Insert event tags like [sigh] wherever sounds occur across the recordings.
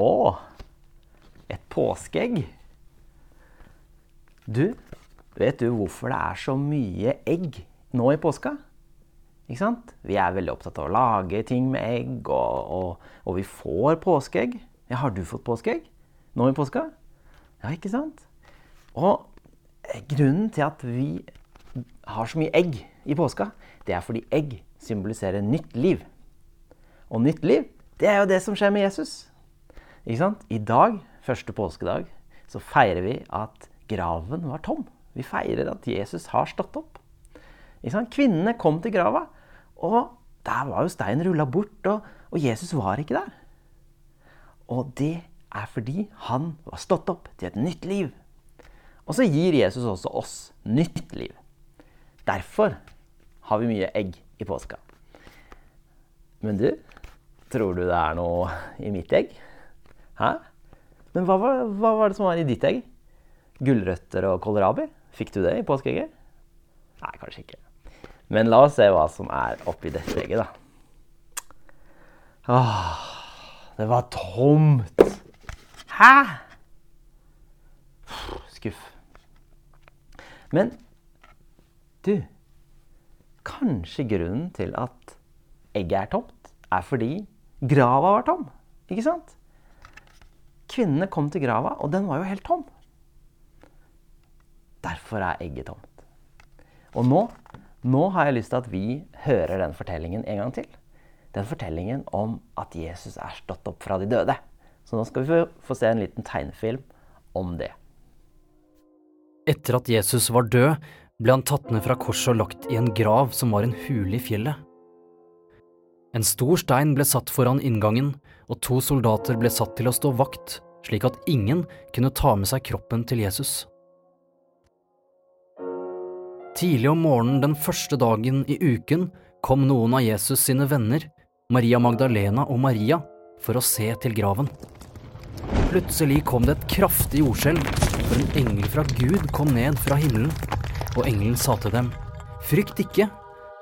Å, et påskeegg. Du, vet du hvorfor det er så mye egg nå i påska? Ikke sant? Vi er veldig opptatt av å lage ting med egg, og, og, og vi får påskeegg. Ja, har du fått påskeegg nå i påska? Ja, ikke sant? Og grunnen til at vi har så mye egg i påska, det er fordi egg symboliserer nytt liv. Og nytt liv, det er jo det som skjer med Jesus. Ikke sant? I dag, første påskedag, så feirer vi at graven var tom. Vi feirer at Jesus har stått opp. Ikke sant? Kvinnene kom til grava, og der var jo steinen rulla bort, og, og, Jesus var ikke der. Og det er fordi han var stått opp til et nytt liv. Og så gir Jesus også oss nytt liv. Derfor har vi mye egg i påska. Men du, tror du det er noe i mitt egg? Hæ? Men hva var, hva var, det som var i ditt egg? Gulrøtter og kålrabi? Fikk du det i påskeegget? Nei, kanskje ikke. Men la oss se hva som er oppi dette egget, da. Åh, det var tomt. Hæ? Skuff. Men du Kanskje grunnen til at egget er tomt, er fordi grava var tom. Ikke sant? Kvinnene kom til grava, og den var jo helt tom. Derfor er egget tomt. Og nå, nå har jeg lyst til at vi hører den fortellingen en gang til. Den fortellingen om at Jesus er stått opp fra de døde. Så nå skal vi få, se en liten tegnefilm om det. Etter at Jesus var død, ble han tatt ned fra korset og lagt i en grav som var en hule i fjellet. En stor stein ble satt foran inngangen, og to soldater ble satt til å stå vakt, slik at ingen kunne ta med seg kroppen til Jesus. Tidlig om morgenen den første dagen i uken kom noen av Jesus sine venner, Maria Magdalena og Maria, for å se til graven. Plutselig kom det et kraftig jordskjelv, for en engel fra Gud kom ned fra himmelen, og engelen sa til dem, Frykt ikke,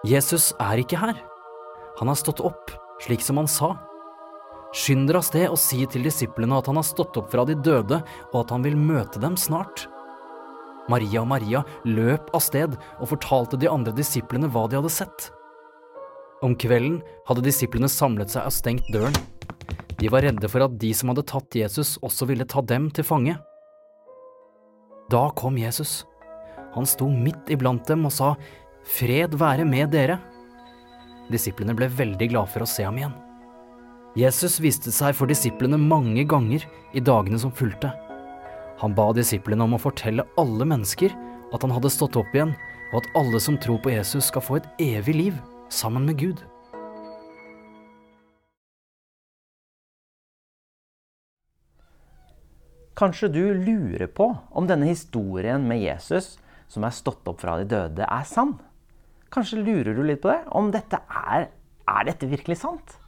Jesus er ikke her. Han har stått opp, slik som han sa. Skynd dere av sted og si til disiplene at han har stått opp fra de døde, og at han vil møte dem snart. Maria og Maria løp av sted og fortalte de andre disiplene hva de hadde sett. Om kvelden hadde disiplene samlet seg og stengt døren. De var redde for at de som hadde tatt Jesus, også ville ta dem til fange. Da kom Jesus. Han sto midt iblant dem og sa, Fred være med dere. Disiplene ble veldig glade for å se ham igjen. Jesus viste seg for disiplene mange ganger i dagene som fulgte. Han ba disiplene om å fortelle alle mennesker at han hadde stått opp igjen, og at alle som tror på Jesus skal få et evig liv sammen med Gud. Kanskje du lurer på om denne historien med Jesus som er stått opp fra de døde, er sann? Kanskje lurer du litt på det? Om dette er Er dette virkelig sant?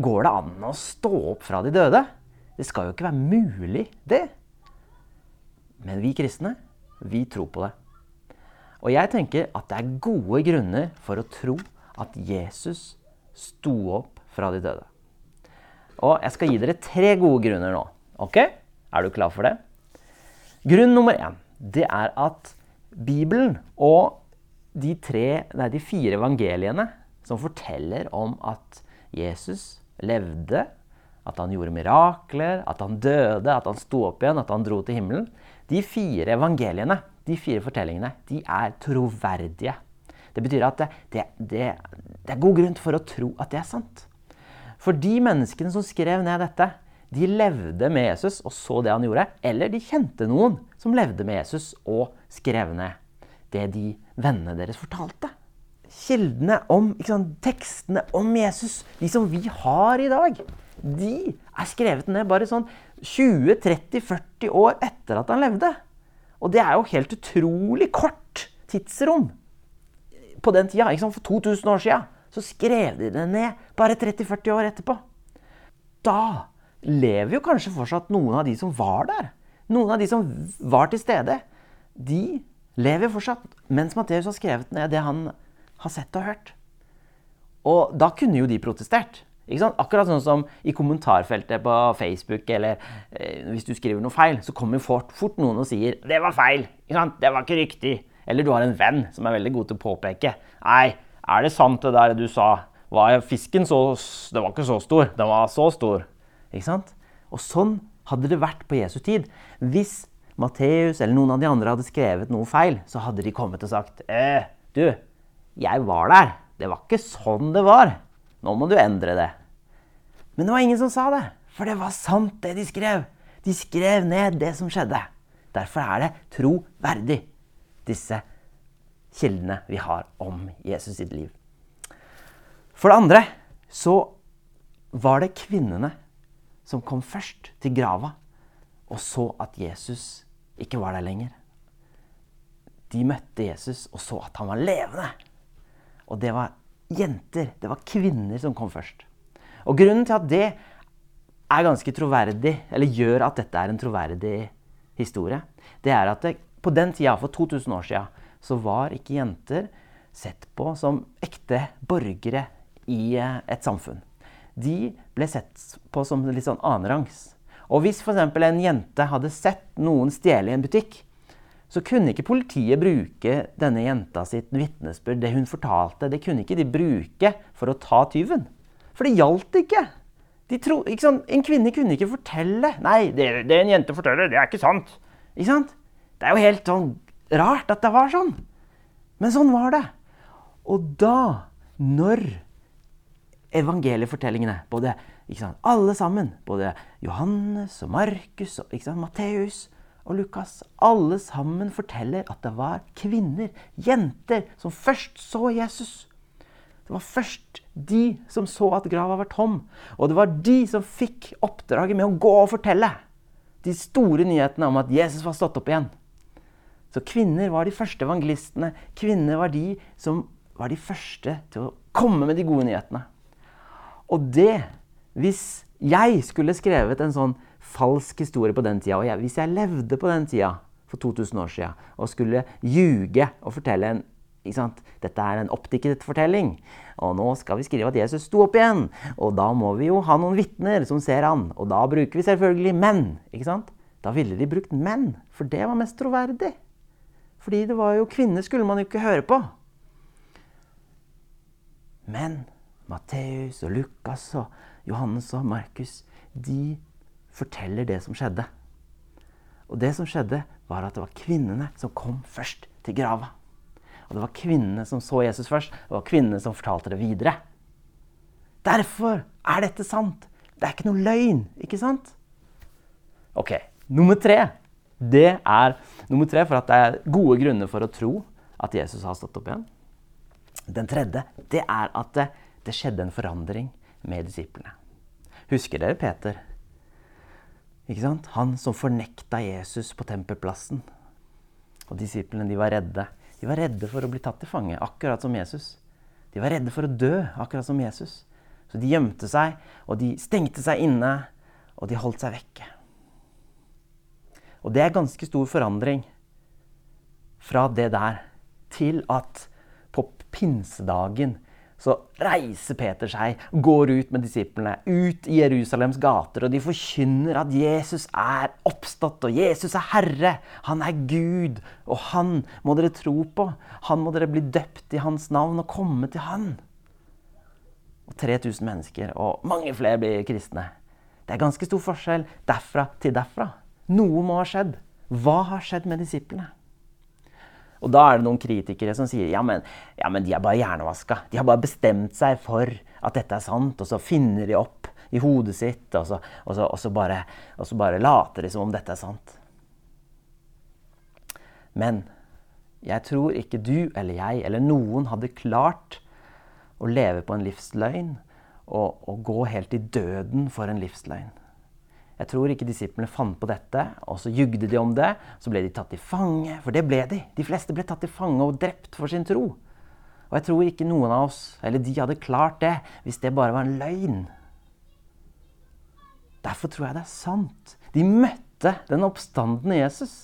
Går det an å stå opp fra de døde? Det skal jo ikke være mulig, det. Men vi kristne, vi tror på det. Og jeg tenker at det er gode grunner for å tro at Jesus sto opp fra de døde. Og jeg skal gi dere tre gode grunner nå. Ok? Er du klar for det? Grunn nummer én det er at Bibelen og de, tre, nei, de fire evangeliene som forteller om at Jesus levde, at han gjorde mirakler, at han døde, at han sto opp igjen, at han dro til himmelen. De fire evangeliene, de fire fortellingene, de er troverdige. Det betyr at det, det, det, det er god grunn for å tro at det er sant. For de menneskene som skrev ned dette, de levde med Jesus og så det han gjorde. Eller de kjente noen som levde med Jesus og skrev ned det de vennene deres fortalte. Kildene om, sant, tekstene om Jesus, de som vi har i dag, de er skrevet ned bare sånn 20-30-40 år etter at han levde. Og det er jo helt utrolig kort tidsrom på den tida. For 2000 år sia så skrev de det ned bare 30-40 år etterpå. Da lever jo kanskje fortsatt noen av de som var der. Noen av de som var til stede. De lever fortsatt mens Matteus har skrevet ned det han har sett og hørt. Og da kunne jo de protestert. Akkurat sånn som i kommentarfeltet på Facebook, eller eh, hvis du skriver noe feil, så kommer fort, fort noen og sier 'Det var feil'. 'Det var ikke riktig'. Eller du har en venn som er veldig god til å påpeke 'Nei, er det sant det der du sa? Var fisken så Den var ikke så stor. Den var så stor'. Ikke sant? Og sånn hadde det vært på Jesu tid. Hvis Matteus eller noen av de andre hadde skrevet noe feil, så hadde de kommet og sagt eh, 'Du, jeg var der. Det var ikke sånn det var. Nå må du endre det.' Men det var ingen som sa det, for det var sant, det de skrev. De skrev ned det som skjedde. Derfor er det troverdig, disse kildene vi har om Jesus sitt liv. For det andre så var det kvinnene som kom først til grava og så at Jesus ikke var der lenger. De møtte Jesus og så at han var levende. Og det var jenter, det var kvinner som kom først. Og grunnen til at det er ganske troverdig, eller gjør at dette er en troverdig historie, det er at det, på den tida, for 2000 år siden, så var ikke jenter sett på som ekte borgere i eh, et samfunn. De ble sett på som litt sånn annenrangs. Og hvis f.eks. en jente hadde sett noen stjele i en butikk, så kunne ikke politiet bruke denne jenta sitt vitnesbyrd, det hun fortalte, det kunne ikke de bruke for å ta tyven. For det gjaldt ikke. De tro, ikke sant? En kvinne kunne ikke fortelle. Nei, det, det en jente forteller, det er ikke sant. Ikke sant? Det er jo helt sånn rart at det var sånn. Men sånn var det. Og da, når evangeliefortellingene, både sant, alle sammen, både Johannes og Markus og Matteus og Lukas, alle sammen forteller at det var kvinner, jenter, som først så Jesus. Det var først de som så at grava var tom. Og det var de som fikk oppdraget med å gå og fortelle de store nyhetene om at Jesus var stått opp igjen. Så kvinner var de første evangelistene. Kvinner var de som var de første til å komme med de gode nyhetene. Og det Hvis jeg skulle skrevet en sånn falsk historie på den tida, og jeg, hvis jeg levde på den tida for 2000 år siden og skulle ljuge og fortelle en dette er en oppdiktet fortelling. Og nå skal vi skrive at Jesus sto opp igjen. Og da må vi jo ha noen vitner som ser han. Og da bruker vi selvfølgelig menn. ikke sant? Da ville de brukt menn, for det var mest troverdig. Fordi det var jo kvinner skulle man jo ikke høre på. Men Matteus og Lukas og Johannes og Markus, de forteller det som skjedde. Og det som skjedde, var at det var kvinnene som kom først til grava. Og det var kvinnene som så Jesus først. og Det var kvinnene som fortalte det videre. Derfor er dette sant. Det er ikke noe løgn, ikke sant? Ok, Nummer tre det er nummer tre for at det er gode grunner for å tro at Jesus har stått opp igjen. Den tredje det er at det, det skjedde en forandring med disiplene. Husker dere Peter? Ikke sant? Han som fornekta Jesus på tempelplassen. Og disiplene de var redde. De var redde for å bli tatt til fange, akkurat som Jesus. De var redde for å dø, akkurat som Jesus. Så de gjemte seg, og de stengte seg inne, og de holdt seg vekke. Og det er ganske stor forandring fra det der til at på pinsedagen så reiser Peter seg, går ut med disiplene, ut i Jerusalems gater, og de forkynner at Jesus er oppstått, og Jesus er Herre. Han er Gud, og han må dere tro på. Han må dere bli døpt i hans navn og komme til han. Og 3000 mennesker, og mange flere blir kristne. Det er ganske stor forskjell derfra til derfra. Noe må ha skjedd. Hva har skjedd med disiplene? Og da er det noen kritikere som sier ja men, ja, men de er bare hjernevaska. De har bare bestemt seg for at dette er sant, og så finner de opp i hodet sitt, og så, og så, og så, bare, og så bare, later de som om dette er sant. Men jeg tror ikke du eller jeg eller noen hadde klart å leve på en livsløgn og, og gå helt i døden for en livsløgn. Jeg tror ikke disiplene fant på dette, og så jugde de om det. Så ble de tatt til fange, for det ble de. De fleste ble tatt til fange og drept for sin tro. Og jeg tror ikke noen av oss, eller de, hadde klart det hvis det bare var en løgn. Derfor tror jeg det er sant. De møtte den oppstandende Jesus.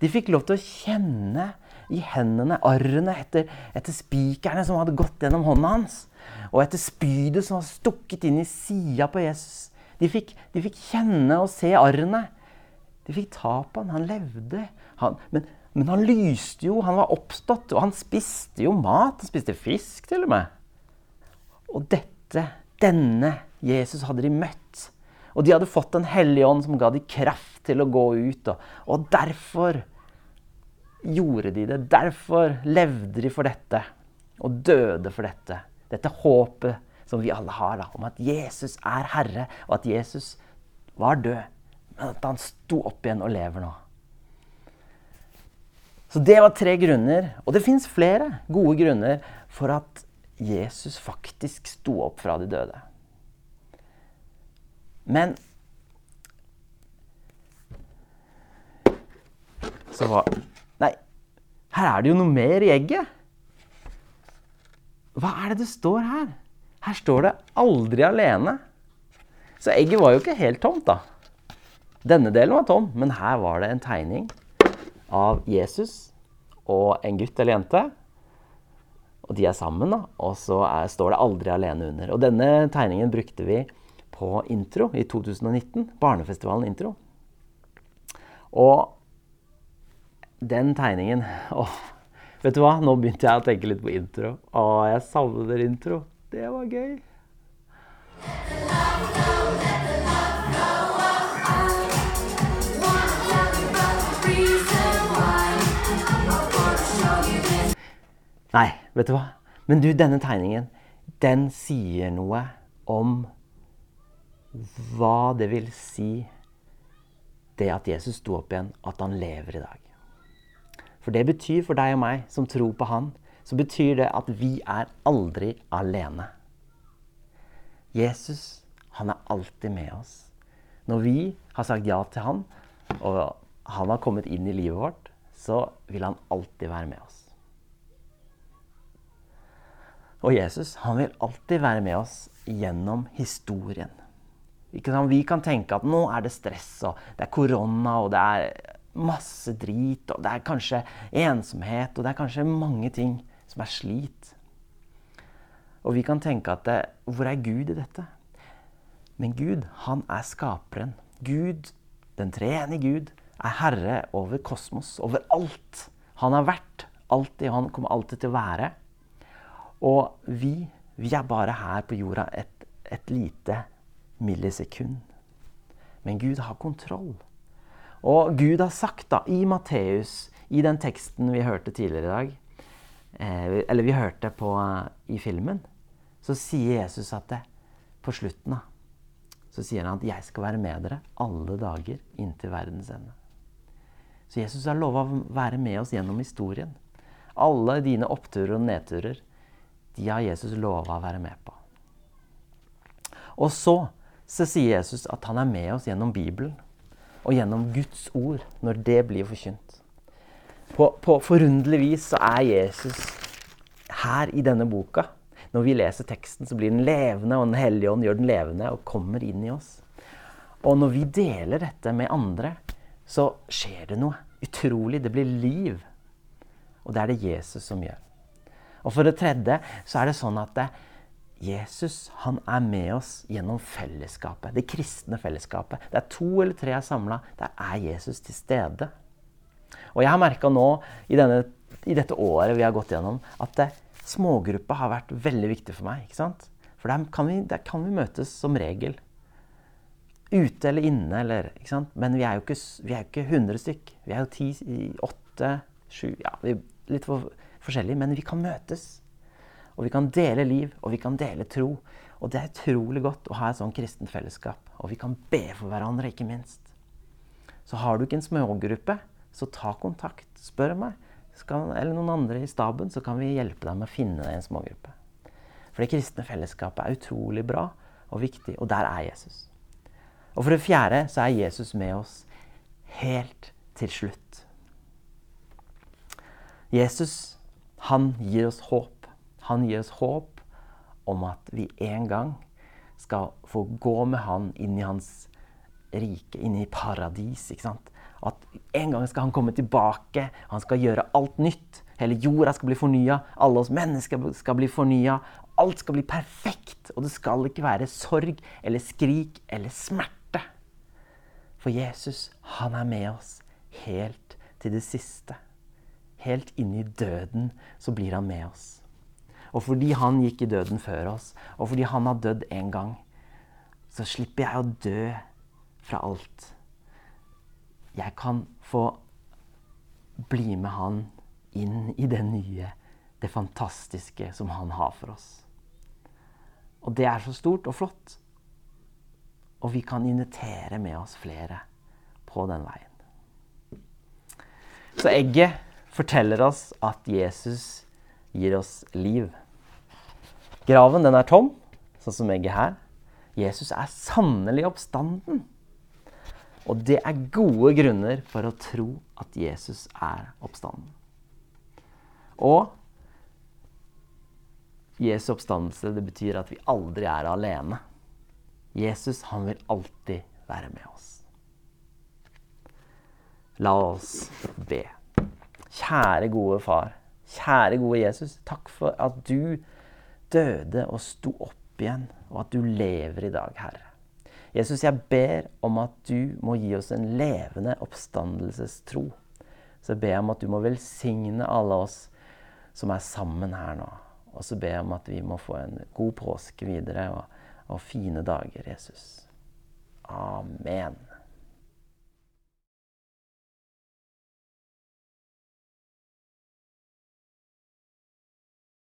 De fikk lov til å kjenne i hendene, arrene etter, etter spikerne som hadde gått gjennom hånda hans. Og etter spydet som var stukket inn i sida på Jesus. De fikk, de fikk, kjenne og se arrene. De fikk ta på han. Han levde. Han, men, men, han lyste jo, han var oppstått, og han spiste jo mat. Han spiste fisk, til og med. Og dette, denne Jesus hadde de møtt. Og de hadde fått Den hellige ånd som ga de kraft til å gå ut. Og, og derfor gjorde de det. Derfor levde de for dette og døde for dette. Dette håpet som vi alle har, da, om at Jesus er Herre, og at Jesus var død, men at han sto opp igjen og lever nå. Så det var tre grunner, og det fins flere gode grunner for at Jesus faktisk sto opp fra de døde. Men Så hva Nei, her er det jo noe mer i egget. Hva er det det står her? Her står det 'aldri alene'. Så egget var jo ikke helt tomt, da. Denne delen var tom, men her var det en tegning av Jesus og en gutt eller jente. Og de er sammen, da. Og så er, står det 'aldri alene' under. Og denne tegningen brukte vi på Intro i 2019. Barnefestivalen Intro. Og den tegningen [laughs] åh, Vet du hva? Nå begynte jeg å tenke litt på intro. Å, jeg savner intro. Var gøy. Nei, vet du hva? Men du, denne tegningen, den sier noe om hva det vil si det at Jesus sto opp igjen, at han lever i dag. For det betyr for deg og meg som tror på Han, så betyr det at vi er aldri alene. Jesus, han er alltid med oss. Når vi har sagt ja til han, og han har kommet inn i livet vårt, så vil han alltid være med oss. Og Jesus han vil alltid være med oss gjennom historien. Vi kan tenke at nå er det stress, og det er korona, og det er masse drit, og det er kanskje ensomhet, og det er kanskje mange ting som er slit. Og vi kan tenke at det, hvor er Gud i dette? Men Gud, han er skaperen. Gud, den treende Gud, er herre over kosmos, over alt. Han har vært alltid, og han kommer alltid til å være. Og vi, vi er bare her på jorda et, et lite millisekund. Men Gud har kontroll. Og Gud har sagt da, i Matteus, i den teksten vi hørte tidligere i dag, eh, eller vi hørte på uh, i filmen, så sier Jesus at det, på slutten da, så sier han at 'jeg skal være med dere alle dager inntil verdens ende'. Så Jesus har lova å være med oss gjennom historien. Alle dine oppturer og nedturer, de har Jesus lova å være med på. Og så, så sier Jesus at han er med oss gjennom Bibelen og gjennom Guds ord når det blir forkynt. På, på forunderlig vis så er Jesus her i denne boka. Når vi leser teksten, så blir den levende, og Den hellige ånd gjør den levende og kommer inn i oss. Og når vi deler dette med andre, så skjer det noe utrolig. Det blir liv. Og det er det Jesus som gjør. Og for det tredje så er det sånn at det, Jesus han er med oss gjennom fellesskapet, det kristne fellesskapet. Det er to eller tre er samla. Der er Jesus til stede. Og jeg har merka nå i, denne, i, dette året vi har gått gjennom, at det, smågruppa har vært veldig viktig for meg. ikke sant? For der kan, vi, der kan vi møtes som regel. Ute eller inne, eller, ikke sant? men vi er jo ikke, vi er ikke 100 stykk. Vi er jo 10, 8, 7 ja, vi er Litt for, forskjellige, men vi kan møtes. Og vi kan dele liv, og vi kan dele tro. Og det er utrolig godt å ha et sånn kristent fellesskap. Og vi kan be for hverandre, ikke minst. Så har du ikke en smågruppe, så ta kontakt. Spør meg skal, eller noen andre i staben, så kan vi hjelpe deg med å finne deg en smågruppe. For det kristne fellesskapet er utrolig bra og viktig, og der er Jesus. Og for det fjerde så er Jesus med oss helt til slutt. Jesus, han gir oss håp. Han gir oss håp om at vi en gang skal få gå med han inn i hans rike, inn i paradis. ikke sant? At en gang skal han komme tilbake, han skal gjøre alt nytt. Hele jorda skal bli fornya, alle oss mennesker skal bli fornya. Alt skal bli perfekt, og det skal ikke være sorg eller skrik eller smerte. For Jesus, han er med oss helt til det siste. Helt inn i døden så blir han med oss. Og fordi han gikk i døden før oss, og fordi han har dødd en gang, så slipper jeg å dø fra alt. Jeg kan få bli med han inn i det nye, det fantastiske som han har for oss. Og det er så stort og flott. Og vi kan invitere med oss flere på den veien. Så egget forteller oss at Jesus gir oss liv. Graven den er tom, sånn som egget her. Jesus er sannelig oppstanden. Og det er gode grunner for å tro at Jesus er oppstanden. Og Jesu oppstandelse det betyr at vi aldri er alene. Jesus han vil alltid være med oss. La oss be. Kjære, gode far. Kjære, gode Jesus. Takk for at du døde og sto opp igjen, og at du lever i dag, Herre. Jesus, jeg ber om at du må gi oss en levende oppstandelsestro. Så jeg ber om at du må velsigne alle oss som er sammen her nå. Og så ber jeg om at vi må få en god påske videre og, og fine dager, Jesus. Amen.